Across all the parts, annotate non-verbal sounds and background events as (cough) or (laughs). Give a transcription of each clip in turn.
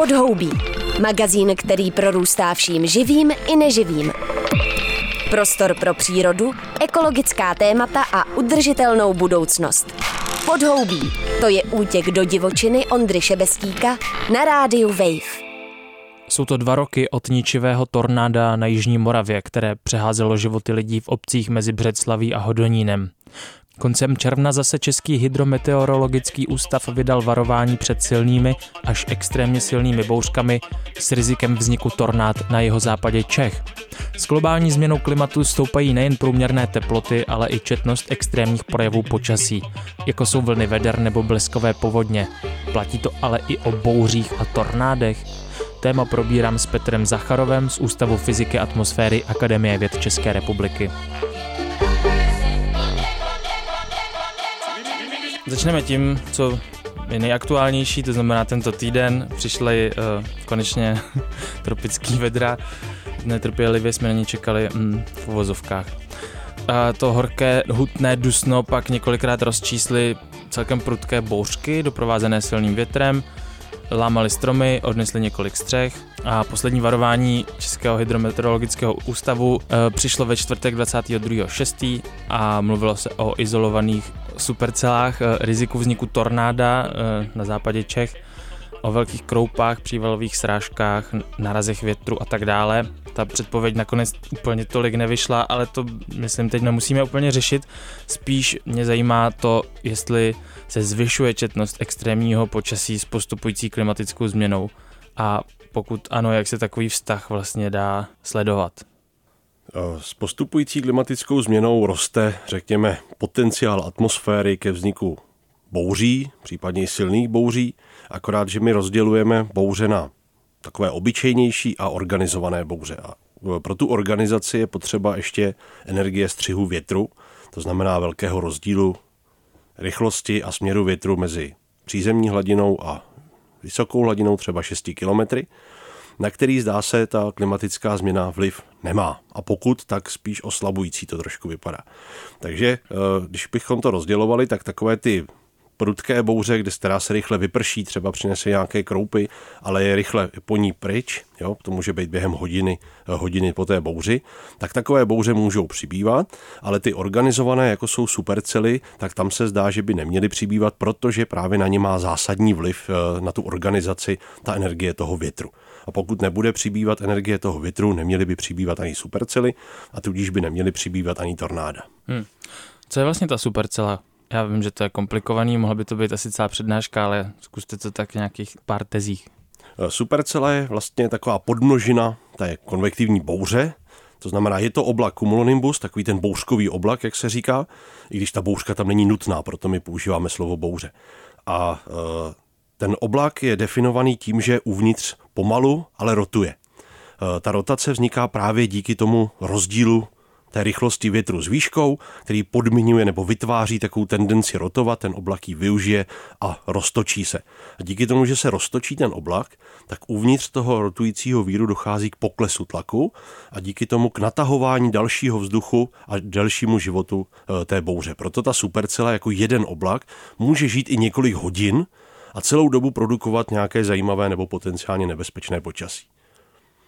Podhoubí. Magazín, který prorůstá vším živým i neživým. Prostor pro přírodu, ekologická témata a udržitelnou budoucnost. Podhoubí. To je útěk do divočiny Ondry Šebestíka na rádiu Wave. Jsou to dva roky od ničivého tornáda na Jižní Moravě, které přeházelo životy lidí v obcích mezi Břeclaví a Hodonínem. Koncem června zase Český hydrometeorologický ústav vydal varování před silnými až extrémně silnými bouřkami s rizikem vzniku tornád na jeho západě Čech. S globální změnou klimatu stoupají nejen průměrné teploty, ale i četnost extrémních projevů počasí, jako jsou vlny veder nebo bleskové povodně. Platí to ale i o bouřích a tornádech. Téma probírám s Petrem Zacharovem z Ústavu fyziky atmosféry Akademie věd České republiky. Začneme tím, co je nejaktuálnější, to znamená tento týden přišly uh, konečně (laughs) tropický vedra. Netrpělivě jsme na ně čekali mm, v uvozovkách. A to horké, hutné dusno pak několikrát rozčísly celkem prudké bouřky, doprovázené silným větrem, lámali stromy, odnesli několik střech a poslední varování Českého hydrometeorologického ústavu e, přišlo ve čtvrtek 22.6. a mluvilo se o izolovaných supercelách, e, riziku vzniku tornáda e, na západě Čech, o velkých kroupách, přívalových srážkách, narazech větru a tak dále. Ta předpověď nakonec úplně tolik nevyšla, ale to myslím teď nemusíme úplně řešit. Spíš mě zajímá to, jestli se zvyšuje četnost extrémního počasí s postupující klimatickou změnou a pokud ano, jak se takový vztah vlastně dá sledovat? S postupující klimatickou změnou roste, řekněme, potenciál atmosféry ke vzniku bouří, případně silných bouří, akorát, že my rozdělujeme bouře na takové obyčejnější a organizované bouře. A pro tu organizaci je potřeba ještě energie střihu větru, to znamená velkého rozdílu rychlosti a směru větru mezi přízemní hladinou a vysokou hladinou třeba 6 kilometry, na který zdá se ta klimatická změna vliv nemá. A pokud, tak spíš oslabující to trošku vypadá. Takže eh, když bychom to rozdělovali, tak takové ty prudké bouře, kde která se rychle vyprší, třeba přinese nějaké kroupy, ale je rychle po ní pryč, jo, to může být během hodiny, hodiny po té bouři, tak takové bouře můžou přibývat, ale ty organizované, jako jsou supercely, tak tam se zdá, že by neměly přibývat, protože právě na ně má zásadní vliv eh, na tu organizaci ta energie toho větru. A pokud nebude přibývat energie toho větru, neměly by přibývat ani supercely a tudíž by neměly přibývat ani tornáda. Hmm. Co je vlastně ta supercela? Já vím, že to je komplikovaný, mohla by to být asi celá přednáška, ale zkuste to tak v nějakých pár tezích. Eh, supercela je vlastně taková podmnožina té konvektivní bouře, to znamená, je to oblak cumulonimbus, takový ten bouřkový oblak, jak se říká, i když ta bouřka tam není nutná, proto my používáme slovo bouře. A e, ten oblak je definovaný tím, že uvnitř pomalu, ale rotuje. E, ta rotace vzniká právě díky tomu rozdílu té rychlosti větru s výškou, který podmiňuje nebo vytváří takovou tendenci rotovat, ten oblak ji využije a roztočí se. A díky tomu, že se roztočí ten oblak, tak uvnitř toho rotujícího víru dochází k poklesu tlaku a díky tomu k natahování dalšího vzduchu a dalšímu životu eh, té bouře. Proto ta supercela jako jeden oblak může žít i několik hodin a celou dobu produkovat nějaké zajímavé nebo potenciálně nebezpečné počasí.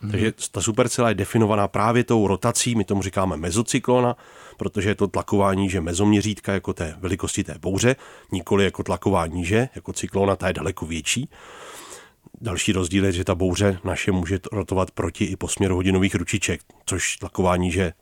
Hmm. Takže ta supercela je definovaná právě tou rotací, my tomu říkáme mezocyklona, protože je to tlaková níže mezoměřítka jako té velikosti té bouře, nikoli jako tlaková níže, jako cyklona, ta je daleko větší. Další rozdíl je, že ta bouře naše může rotovat proti i po směru hodinových ručiček, což tlaková níže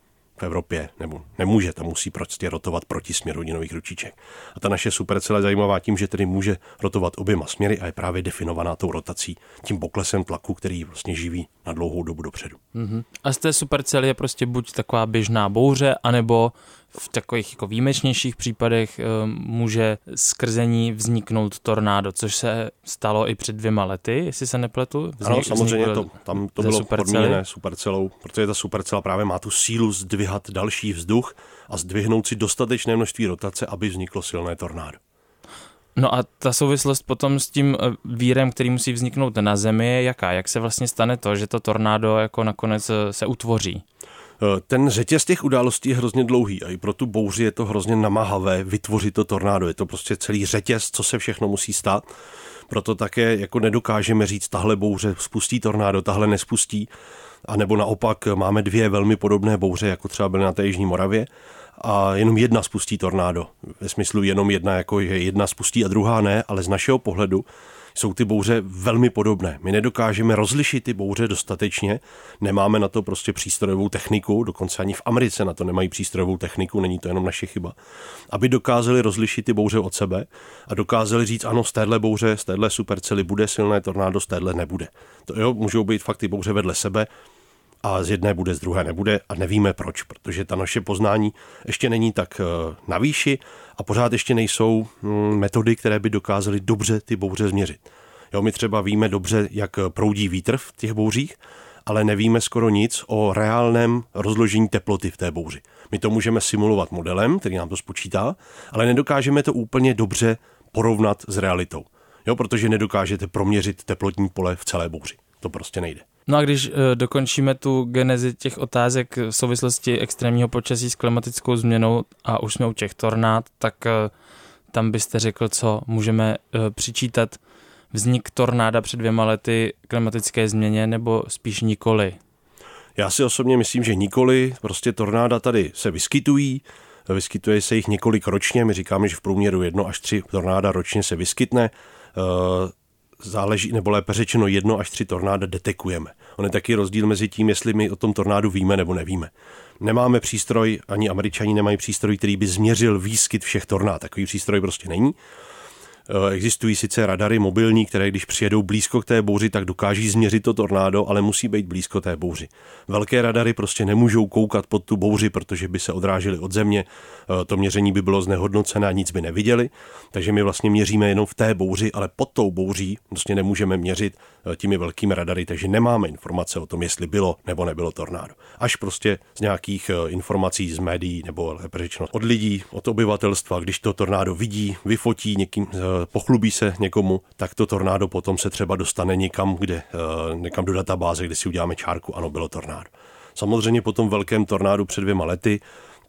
v Evropě nebo nemůže, tam musí prostě rotovat proti směru hodinových ručiček. A ta naše supercela je zajímavá tím, že tedy může rotovat oběma směry a je právě definovaná tou rotací, tím poklesem tlaku, který vlastně živí na dlouhou dobu dopředu. Mm-hmm. A z té supercely je prostě buď taková běžná bouře, anebo v takových jako výjimečnějších případech eh, může skrze ní vzniknout tornádo, což se stalo i před dvěma lety, jestli se nepletu. Vznik, ano, samozřejmě to, tam to bylo supercely. podmíněné supercelou, protože ta supercela právě má tu sílu zdvihat další vzduch a zdvihnout si dostatečné množství rotace, aby vzniklo silné tornádo. No a ta souvislost potom s tím eh, vírem, který musí vzniknout na Zemi, je jaká? Jak se vlastně stane to, že to tornádo jako nakonec eh, se utvoří? Eh, ten řetěz těch událostí je hrozně dlouhý a i pro tu bouři je to hrozně namahavé vytvořit to tornádo. Je to prostě celý řetěz, co se všechno musí stát. Proto také jako nedokážeme říct, tahle bouře spustí tornádo, tahle nespustí. A nebo naopak máme dvě velmi podobné bouře, jako třeba byly na té Jižní Moravě a jenom jedna spustí tornádo. Ve smyslu jenom jedna, jako že jedna spustí a druhá ne, ale z našeho pohledu jsou ty bouře velmi podobné. My nedokážeme rozlišit ty bouře dostatečně, nemáme na to prostě přístrojovou techniku, dokonce ani v Americe na to nemají přístrojovou techniku, není to jenom naše chyba, aby dokázali rozlišit ty bouře od sebe a dokázali říct, ano, z téhle bouře, z téhle supercely bude silné tornádo, z téhle nebude. To jo, můžou být fakt ty bouře vedle sebe, a z jedné bude, z druhé nebude a nevíme proč, protože ta naše poznání ještě není tak eh, na výši a pořád ještě nejsou mm, metody, které by dokázaly dobře ty bouře změřit. Jo, my třeba víme dobře, jak proudí vítr v těch bouřích, ale nevíme skoro nic o reálném rozložení teploty v té bouři. My to můžeme simulovat modelem, který nám to spočítá, ale nedokážeme to úplně dobře porovnat s realitou. Jo, protože nedokážete proměřit teplotní pole v celé bouři. To prostě nejde. No a když uh, dokončíme tu genezi těch otázek v souvislosti extrémního počasí s klimatickou změnou a už jsme u těch tornád, tak uh, tam byste řekl, co můžeme uh, přičítat vznik tornáda před dvěma lety klimatické změně, nebo spíš nikoli? Já si osobně myslím, že nikoli. Prostě tornáda tady se vyskytují, vyskytuje se jich několik ročně. My říkáme, že v průměru jedno až tři tornáda ročně se vyskytne záleží, nebo lépe řečeno jedno až tři tornáda detekujeme. On je taky rozdíl mezi tím, jestli my o tom tornádu víme nebo nevíme. Nemáme přístroj, ani američani nemají přístroj, který by změřil výskyt všech tornád. Takový přístroj prostě není. Eh, existují sice radary mobilní, které když přijedou blízko k té bouři, tak dokáží změřit to tornádo, ale musí být blízko té bouři. Velké radary prostě nemůžou koukat pod tu bouři, protože by se odrážely od země, eh, to měření by bylo znehodnocené a nic by neviděli, takže my vlastně měříme jenom v té bouři, ale pod tou bouří prostě nemůžeme měřit těmi velkými radary, takže nemáme informace o tom, jestli bylo nebo nebylo tornádo. Až prostě z nějakých informací z médií nebo lépe řečeno od lidí, od obyvatelstva, když to tornádo vidí, vyfotí někým pochlubí se někomu, tak to tornádo potom se třeba dostane někam, kde, někam do databáze, kde si uděláme čárku, ano, bylo tornádo. Samozřejmě po tom velkém tornádu před dvěma lety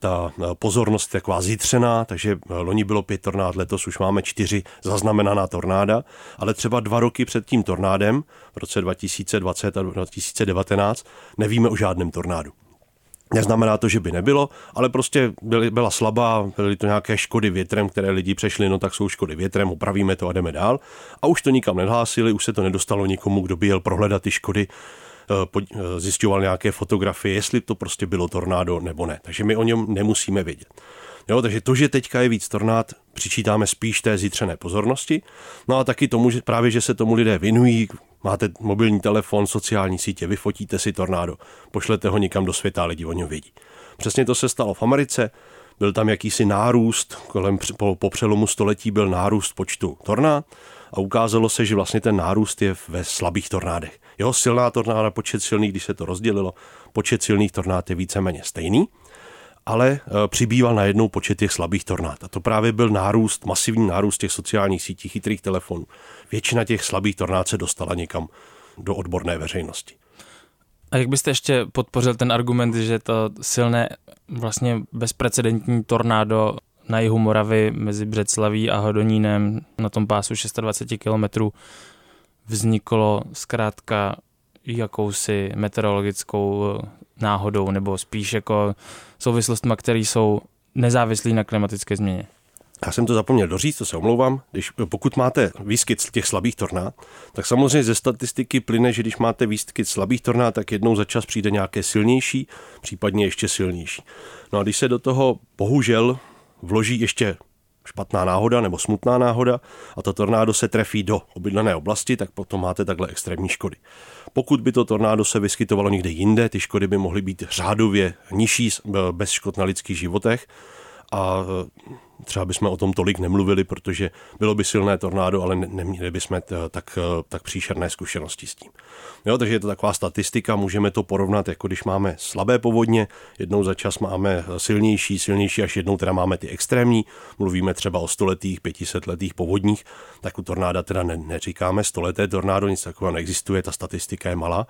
ta eh, pozornost je taková zítřená, takže eh, loni bylo pět tornád, letos už máme čtyři zaznamenaná tornáda, ale třeba dva roky před tím tornádem, v roce 2020 a 2019, nevíme o žádném tornádu. Neznamená to, že by nebylo, ale prostě byly, byla slabá, byly to nějaké škody větrem, které lidi přešli, no tak jsou škody větrem, opravíme to a jdeme dál. A už to nikam nehlásili, už se to nedostalo nikomu, kdo by jel prohledat ty škody, zjišťoval nějaké fotografie, jestli to prostě bylo tornádo nebo ne. Takže my o něm nemusíme vědět. Jo, takže to, že teďka je víc tornád, přičítáme spíš té zítřené pozornosti. No a taky tomu, že právě, že se tomu lidé věnují, máte mobilní telefon, sociální sítě, vyfotíte si tornádo, pošlete ho někam do světa lidi o něm vědí. Přesně to se stalo v Americe, byl tam jakýsi nárůst, kolem, po, po přelomu století byl nárůst počtu tornád a ukázalo se, že vlastně ten nárůst je ve slabých tornádech. Jeho silná tornáda, počet silných, když se to rozdělilo, počet silných tornád je víceméně stejný, ale e, přibýval najednou počet těch slabých tornád. A to právě byl nárůst, masivní nárůst těch sociálních sítí, chytrých telefonů. Většina těch slabých tornád se dostala někam do odborné veřejnosti. A jak byste ještě podpořil ten argument, že to silné, vlastně bezprecedentní tornádo na jihu Moravy mezi Břeclaví a Hodonínem na tom pásu 620 kilometrů vzniklo zkrátka jakousi meteorologickou náhodou, nebo spíš jako souvislostma, které jsou nezávislí na klimatické změně. Já jsem to zapomněl doříct, to se omlouvám. Když, pokud máte výskyt těch slabých tornád, tak samozřejmě ze statistiky plyne, že když máte výskyt slabých tornád, tak jednou za čas přijde nějaké silnější, případně ještě silnější. No a když se do toho bohužel vloží ještě špatná náhoda nebo smutná náhoda a to tornádo se trefí do obydlené oblasti, tak potom máte takhle extrémní škody. Pokud by to tornádo se vyskytovalo někde jinde, ty škody by mohly být řádově nižší bez škod na lidských životech a třeba bychom o tom tolik nemluvili, protože bylo by silné tornádo, ale neměli bychom tak, tak příšerné zkušenosti s tím. Jo, takže je to taková statistika, můžeme to porovnat, jako když máme slabé povodně, jednou za čas máme silnější, silnější, až jednou teda máme ty extrémní, mluvíme třeba o stoletých, pětisetletých povodních, tak u tornáda teda ne, neříkáme stoleté tornádo, nic takového neexistuje, ta statistika je malá,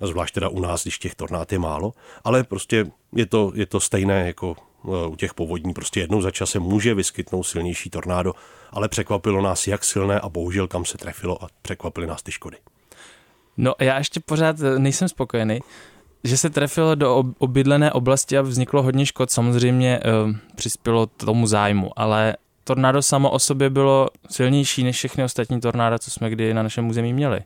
zvlášť teda u nás, když těch tornád je málo, ale prostě je to, je to stejné jako u těch povodní prostě jednou za čas se může vyskytnout silnější tornádo, ale překvapilo nás, jak silné a bohužel kam se trefilo a překvapily nás ty škody. No já ještě pořád nejsem spokojený že se trefilo do obydlené oblasti a vzniklo hodně škod, samozřejmě uh, přispělo tomu zájmu, ale tornádo samo o sobě bylo silnější než všechny ostatní tornáda, co jsme kdy na našem území měli.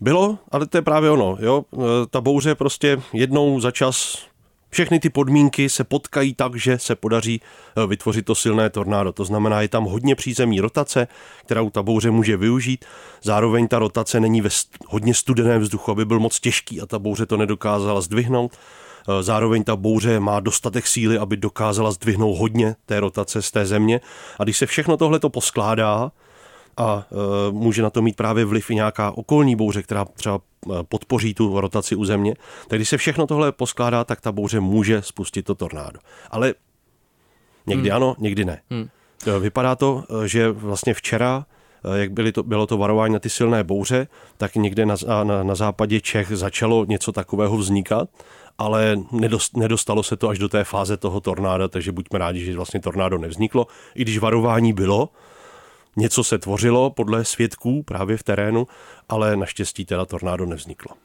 Bylo, ale to je právě ono. Jo? Eh, ta bouře prostě jednou za čas všechny ty podmínky se potkají tak, že se podaří eh, vytvořit to silné tornádo. To znamená, je tam hodně přízemní rotace, kterou ta bouře může využít. Zároveň ta rotace není ve hodně studeném vzduchu, aby byl moc těžký a ta bouře to nedokázala zdvihnout. Eh, zároveň ta bouře má dostatek síly, aby dokázala zdvihnout hodně té rotace z té země. A když se všechno tohle to poskládá, a e, může na to mít právě vliv i nějaká okolní bouře, která třeba e, podpoří tu rotaci u země. Tak když se všechno tohle poskládá, tak ta bouře může spustit to tornádo. Ale někdy hmm. ano, někdy ne. Hmm. E, vypadá to, že vlastně včera jak byly to, bylo to varování na ty silné bouře, tak někde na, na, na západě Čech začalo něco takového vznikat, ale nedost, nedostalo se to až do té fáze toho tornáda, takže buďme rádi, že vlastně tornádo nevzniklo. I když varování bylo, Něco se tvořilo podle svědků právě v terénu, ale naštěstí teda tornádo nevzniklo.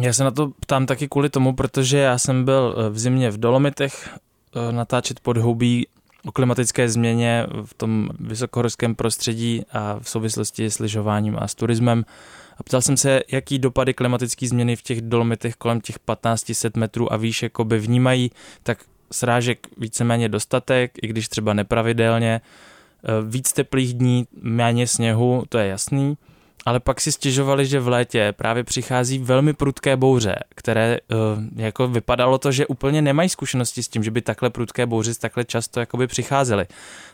Já se na to ptám taky kvůli tomu, protože já jsem byl eh, v zimě v Dolomitech eh, natáčet podhoubí o klimatické změně v tom vysokohorském prostředí a v souvislosti s lyžováním a s turismem. A ptal jsem se, jaký dopady klimatické změny v těch dolomitech kolem těch 1500 metrů a výš jakoby vnímají, tak srážek víceméně dostatek, i když třeba nepravidelně, víc teplých dní, méně sněhu, to je jasný, ale pak si stěžovali, že v létě právě přichází velmi prudké bouře, které uh, jako vypadalo to, že úplně nemají zkušenosti s tím, že by takhle prudké bouře takhle často jakoby přicházely.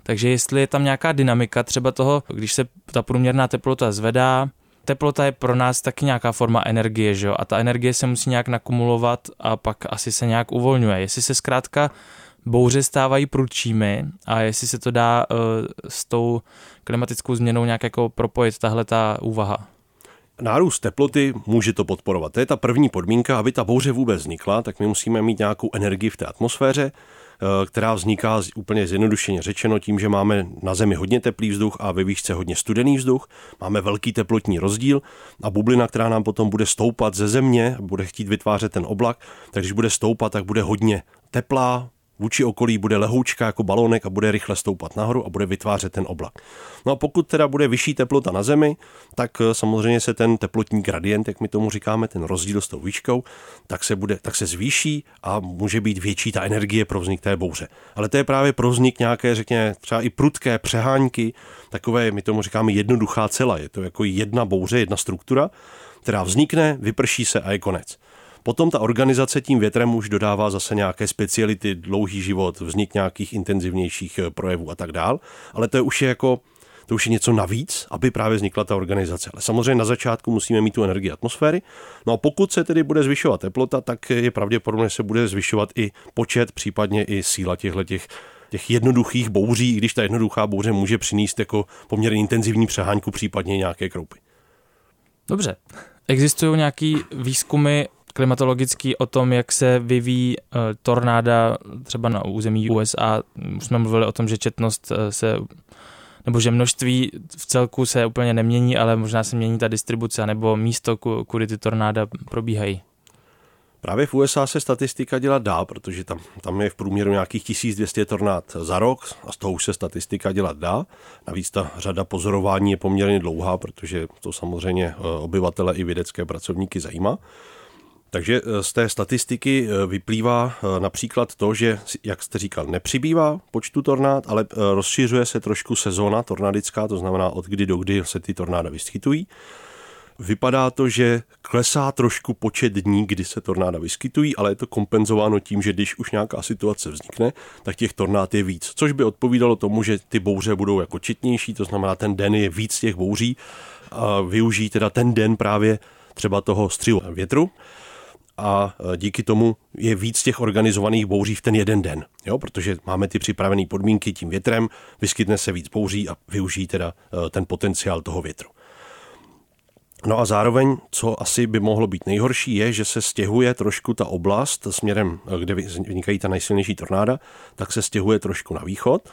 Takže jestli je tam nějaká dynamika třeba toho, když se ta průměrná teplota zvedá, teplota je pro nás taky nějaká forma energie, že jo? A ta energie se musí nějak nakumulovat a pak asi se nějak uvolňuje. Jestli se zkrátka bouře stávají prudčími a jestli se to dá uh, s tou klimatickou změnou nějak jako propojit tahle ta úvaha. Nárůst teploty může to podporovat. To je ta první podmínka, aby ta bouře vůbec vznikla, tak my musíme mít nějakou energii v té atmosféře, eh, která vzniká úplně zjednodušeně řečeno tím, že máme na Zemi hodně teplý vzduch a ve výšce hodně studený vzduch, máme velký teplotní rozdíl a bublina, která nám potom bude stoupat ze Země, bude chtít vytvářet ten oblak, tak když bude stoupat, tak bude hodně teplá, vůči okolí bude lehoučka jako balónek a bude rychle stoupat nahoru a bude vytvářet ten oblak. No a pokud teda bude vyšší teplota na Zemi, tak eh, samozřejmě se ten teplotní gradient, jak my tomu říkáme, ten rozdíl s tou výškou, tak se, bude, tak se zvýší a může být větší ta energie pro vznik té bouře. Ale to je právě pro vznik nějaké, řekněme, třeba i prudké přehánky, takové, my tomu říkáme jednoduchá cela. Je to jako jedna bouře, jedna struktura, která vznikne, vyprší se a je konec. Potom ta organizace tím větrem už dodává zase nějaké speciality, dlouhý život, vznik nějakých intenzivnějších eh, projevů a tak dál, ale to je už je jako to už je něco navíc, aby právě vznikla ta organizace. Ale samozřejmě na začátku musíme mít tu energii atmosféry. No a pokud se tedy bude zvyšovat teplota, tak je pravděpodobně, že se bude zvyšovat i počet, případně i síla těchto těch těch jednoduchých bouří, i když ta jednoduchá bouře může přinést jako poměrně intenzivní přehánku, případně nějaké kroupy. Dobře. Existují nějaký výzkumy klimatologický o tom, jak se vyvíjí uh, tornáda třeba na území USA. Už jsme mluvili o tom, že četnost uh, se nebo že množství v celku se úplně nemění, ale možná se mění ta distribuce nebo místo, kudy ty tornáda probíhají. Právě v USA se statistika dělat dá, protože tam, tam je v průměru nějakých 1200 tornád za rok a z toho už se statistika dělat dá. Navíc ta řada pozorování je poměrně dlouhá, protože to samozřejmě eh, obyvatele i vědecké pracovníky zajímá. Takže eh, z té statistiky eh, vyplývá eh, například to, že, jak jste říkal, nepřibývá počtu tornád, ale rozšiřuje se trošku sezóna tornádická, to znamená od kdy do kdy se ty tornáda vyskytují. Vypadá to, že klesá trošku počet dní, kdy se tornáda vyskytují, ale je to kompenzováno tím, že když už nějaká situace vznikne, tak těch tornád je víc. Což by odpovídalo tomu, že ty bouře budou jako četnější, to znamená, ten den je víc těch bouří a využijí teda ten den právě třeba toho střilu větru a e, díky tomu je víc těch organizovaných bouří v ten jeden den, jo? protože máme ty připravené podmínky tím větrem, vyskytne se víc bouří a využijí teda e, ten potenciál toho větru. No a zároveň, co asi by mohlo být nejhorší, je, že se stěhuje trošku ta oblast směrem, kde vznikají ta nejsilnější tornáda, tak se stěhuje trošku na východ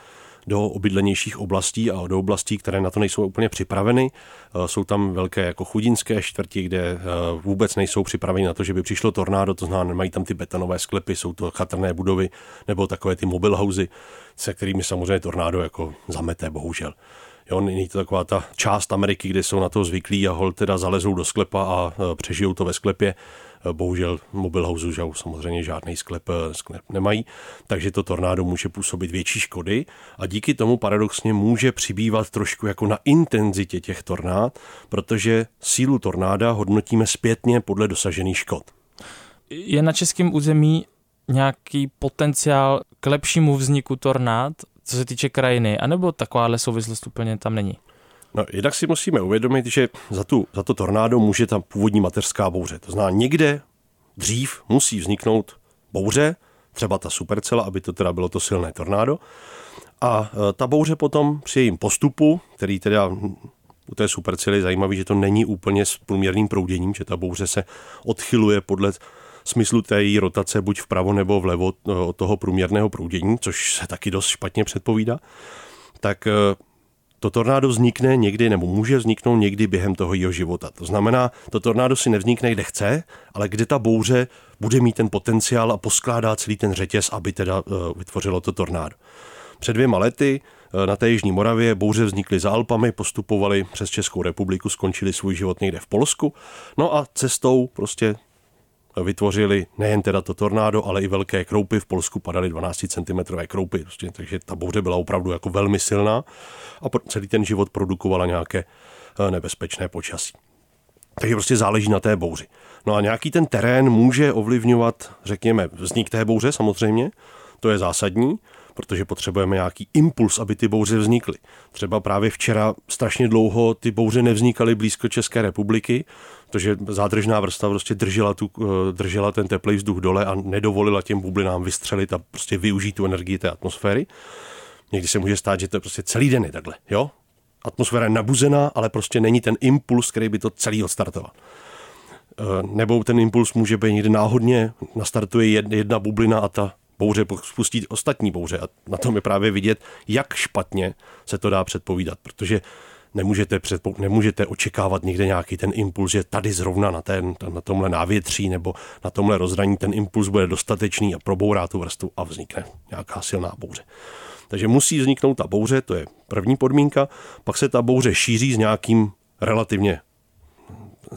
do obydlenějších oblastí a do oblastí, které na to nejsou úplně připraveny. Eh, jsou tam velké jako chudinské čtvrti, kde eh, vůbec nejsou připraveni na to, že by přišlo tornádo, to znamená, mají tam ty betonové sklepy, jsou to chatrné budovy nebo takové ty mobile housey, se kterými samozřejmě tornádo jako zamete, bohužel. Jo, není to taková ta část Ameriky, kde jsou na to zvyklí a hol teda zalezou do sklepa a e, přežijou to ve sklepě. Bohužel mobil house že samozřejmě žádný sklep, e, sklep nemají, takže to tornádo může působit větší škody a díky tomu paradoxně může přibývat trošku jako na intenzitě těch tornád, protože sílu tornáda hodnotíme zpětně podle dosažených škod. Je na českém území nějaký potenciál k lepšímu vzniku tornád co se týče krajiny, anebo takováhle souvislost úplně tam není? No, jednak si musíme uvědomit, že za, tu, za to tornádo může ta původní mateřská bouře. To znamená, někde dřív musí vzniknout bouře, třeba ta supercela, aby to teda bylo to silné tornádo. A e, ta bouře potom při jejím postupu, který teda u té supercely je zajímavý, že to není úplně s průměrným prouděním, že ta bouře se odchyluje podle smyslu té její rotace buď vpravo nebo vlevo eh, od toho průměrného proudění, což se taky dost špatně předpovídá, tak eh, to tornádo vznikne někdy, nebo může vzniknout někdy během toho jeho života. To znamená, to tornádo si nevznikne kde chce, ale kde ta bouře bude mít ten potenciál a poskládá celý ten řetěz, aby teda eh, vytvořilo to tornádo. Před dvěma lety na té Jižní Moravě bouře vznikly za Alpami, postupovaly přes Českou republiku, skončili svůj život někde v Polsku. No a cestou prostě vytvořili nejen teda to tornádo, ale i velké kroupy. V Polsku padaly 12 cm kroupy, prostě, takže ta bouře byla opravdu jako velmi silná a celý ten život produkovala nějaké eh, nebezpečné počasí. Takže prostě záleží na té bouři. No a nějaký ten terén může ovlivňovat, řekněme, vznik té bouře samozřejmě, to je zásadní, protože potřebujeme nějaký impuls, aby ty bouře vznikly. Třeba právě včera strašně dlouho ty bouře nevznikaly blízko České republiky, protože zádržná vrstva prostě držela, tu, eh, držela ten teplý vzduch dole a nedovolila těm bublinám vystřelit a prostě využít tu energii té atmosféry. Někdy se může stát, že to prostě celý den je takhle, jo? Atmosféra je nabuzená, ale prostě není ten impuls, který by to celý odstartoval. Eh, nebo ten impuls může být někdy náhodně, nastartuje jedna bublina a ta bouře spustí ostatní bouře. A na tom je právě vidět, jak špatně se to dá předpovídat, protože nemůžete, předpo, nemůžete očekávat někde nějaký ten impuls, že tady zrovna na, ten, na tomhle návětří nebo na tomhle rozhraní ten impuls bude dostatečný a probourá tu vrstvu a vznikne nějaká silná bouře. Takže musí vzniknout ta bouře, to je první podmínka, pak se ta bouře šíří s nějakým relativně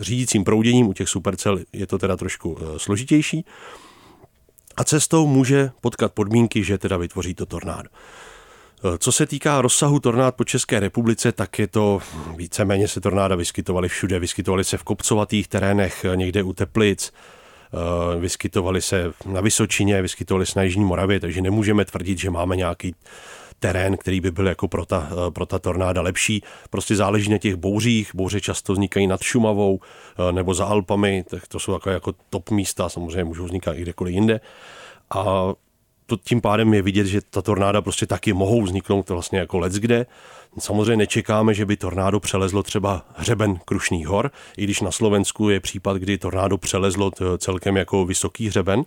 řídícím prouděním, u těch supercel je to teda trošku e, složitější. A cestou může potkat podmínky, že teda vytvoří to tornádo. Co se týká rozsahu tornád po České republice, tak je to víceméně se tornáda vyskytovaly všude. Vyskytovaly se v kopcovatých terénech, někde u Teplic, eh, vyskytovaly se na Vysočině, vyskytovaly se na Jižní Moravě, takže nemůžeme tvrdit, že máme nějaký terén, který by byl jako pro ta, eh, pro ta tornáda lepší. Prostě záleží na těch bouřích. Bouře často vznikají nad Šumavou eh, nebo za Alpami, tak to jsou jako, jako top místa, samozřejmě můžou vznikat i kdekoliv jinde. A to tím pádem je vidět, že ta tornáda prostě taky mohou vzniknout vlastně jako let kde. Samozřejmě nečekáme, že by tornádo přelezlo třeba hřeben Krušných hor, i když na Slovensku je případ, kdy tornádo přelezlo celkem jako vysoký hřeben.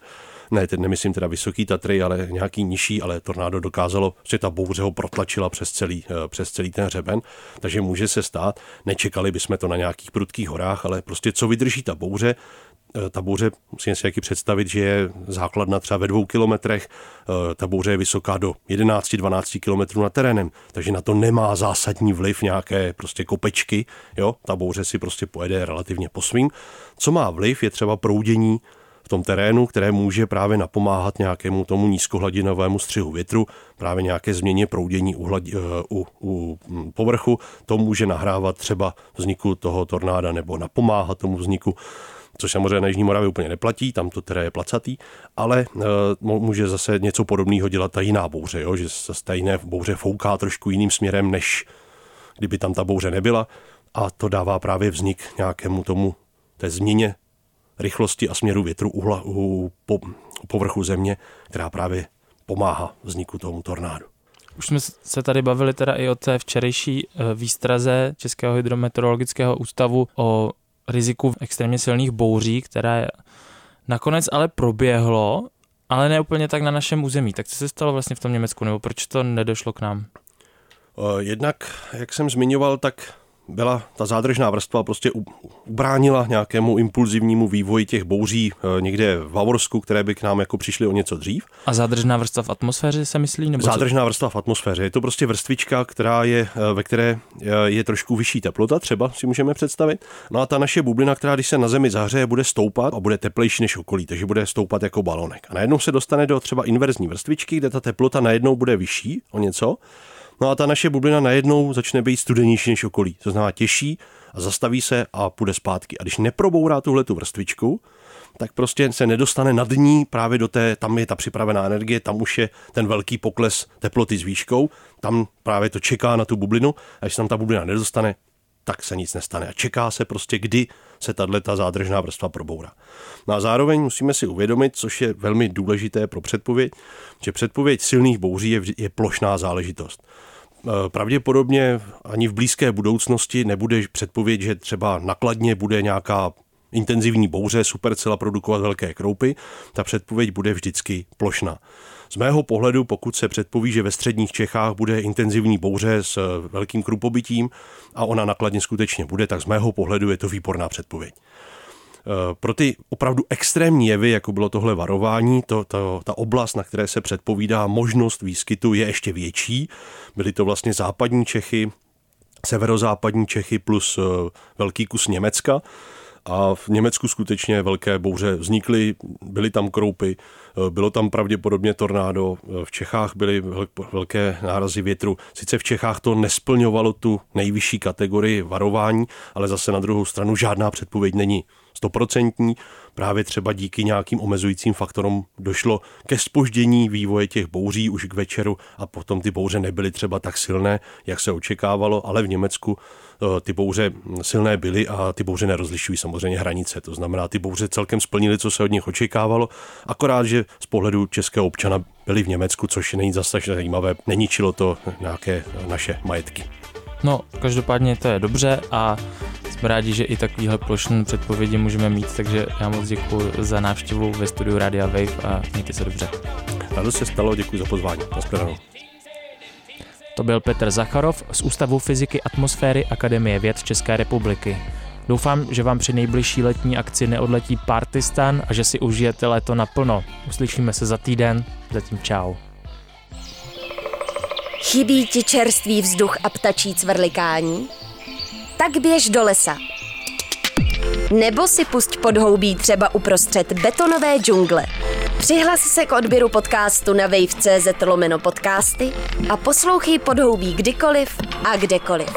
Ne, teď nemyslím teda vysoký Tatry, ale nějaký nižší, ale tornádo dokázalo, že ta bouře ho protlačila přes celý, eh, přes celý ten hřeben, takže může se stát, nečekali bychom to na nějakých prudkých horách, ale prostě co vydrží ta bouře, Eh, ta bouře, musím si taky představit, že je základna třeba ve dvou kilometrech, eh, ta bouře je vysoká do 11-12 kilometrů na terénem, takže na to nemá zásadní vliv nějaké prostě kopečky, jo, ta bouře si prostě pojede relativně po svým. Co má vliv je třeba proudění v tom terénu, které může právě napomáhat nějakému tomu nízkohladinovému střihu větru, právě nějaké změně proudění u, hladi, eh, u, u hm, povrchu, to může nahrávat třeba vzniku toho tornáda nebo napomáhat tomu vzniku což samozřejmě na Jižní Moravě úplně neplatí, tam to teda je placatý, ale uh, může zase něco podobného dělat ta jiná bouře, jo? že se stejné bouře fouká trošku jiným směrem, než kdyby tam ta bouře nebyla a to dává právě vznik nějakému tomu té změně rychlosti a směru větru u, hla, u, po, povrchu země, která právě pomáhá vzniku tomu tornádu. Už jsme se tady bavili teda i o té včerejší eh, výstraze Českého hydrometeorologického ústavu o riziku extrémně silných bouří, které nakonec ale proběhlo, ale ne úplně tak na našem území. Tak co se stalo vlastně v tom Německu, nebo proč to nedošlo k nám? Jednak, jak jsem zmiňoval, tak byla ta zádržná vrstva prostě ubránila nějakému impulzivnímu vývoji těch bouří eh, někde v Bavorsku, které by k nám jako přišly o něco dřív. A zádržná vrstva v atmosféře se myslí? Nebo zádržná co? vrstva v atmosféře. Je to prostě vrstvička, která je, eh, ve které eh, je trošku vyšší teplota, třeba si můžeme představit. No a ta naše bublina, která když se na Zemi zahřeje, bude stoupat a bude teplejší než okolí, takže bude stoupat jako balonek. A najednou se dostane do třeba inverzní vrstvičky, kde ta teplota najednou bude vyšší o něco No a ta naše bublina najednou začne být studenější než okolí. To znamená těžší a zastaví se a půjde zpátky. A když neprobourá tuhle tu vrstvičku, tak prostě se nedostane nad ní právě do té, tam je ta připravená energie, tam už je ten velký pokles teploty s výškou, tam právě to čeká na tu bublinu a když tam ta bublina nedostane, tak se nic nestane. A čeká se prostě, kdy se tato zádržná vrstva probourá. No a zároveň musíme si uvědomit, což je velmi důležité pro předpověď, že předpověď silných bouří je, je plošná záležitost. E, pravděpodobně ani v blízké budoucnosti nebude předpověď, že třeba nakladně bude nějaká intenzivní bouře supercela produkovat velké kroupy, ta předpověď bude vždycky plošná. Z mého pohledu, pokud se předpoví, že ve středních Čechách bude intenzivní bouře s eh, velkým krupobytím a ona nakladně skutečně bude, tak z mého pohledu je to výborná předpověď. Eh, pro ty opravdu extrémní jevy, jako bylo tohle varování, to, to, ta oblast, na které se předpovídá možnost výskytu, je ještě větší. Byly to vlastně západní Čechy, severozápadní Čechy plus eh, velký kus Německa. A v Německu skutečně velké bouře vznikly, byly tam kroupy, bylo tam pravděpodobně tornádo, eh, v Čechách byly velké nárazy větru. Sice v Čechách to nesplňovalo tu nejvyšší kategorii varování, ale zase na druhou stranu žádná předpověď není stoprocentní. Právě třeba díky nějakým omezujícím faktorům došlo ke spoždění vývoje těch bouří už k večeru a potom ty bouře nebyly třeba tak silné, jak se očekávalo, ale v Německu eh, ty bouře silné byly a ty bouře nerozlišují samozřejmě hranice. To znamená, ty bouře celkem splnily, co se od nich očekávalo, akorát, že z pohledu českého občana byli v Německu, což není zase tak zajímavé, neničilo to nějaké naše majetky. No, každopádně to je dobře a jsme rádi, že i takovýhle plošné předpovědi můžeme mít, takže já moc děkuji za návštěvu ve studiu Radia Wave a mějte se dobře. Rádo se stalo, děkuji za pozvání. Naschledanou. To byl Petr Zacharov z Ústavu fyziky atmosféry Akademie věd České republiky. Doufám, že vám při nejbližší letní akci neodletí Partistan a že si užijete léto naplno. Uslyšíme se za týden, zatím čau. Chybí ti čerstvý vzduch a ptačí cvrlikání? Tak běž do lesa. Nebo si pusť podhoubí třeba uprostřed betonové džungle. Přihlas se k odběru podcastu na wave.cz lomeno podcasty a poslouchej podhoubí kdykoliv a kdekoliv.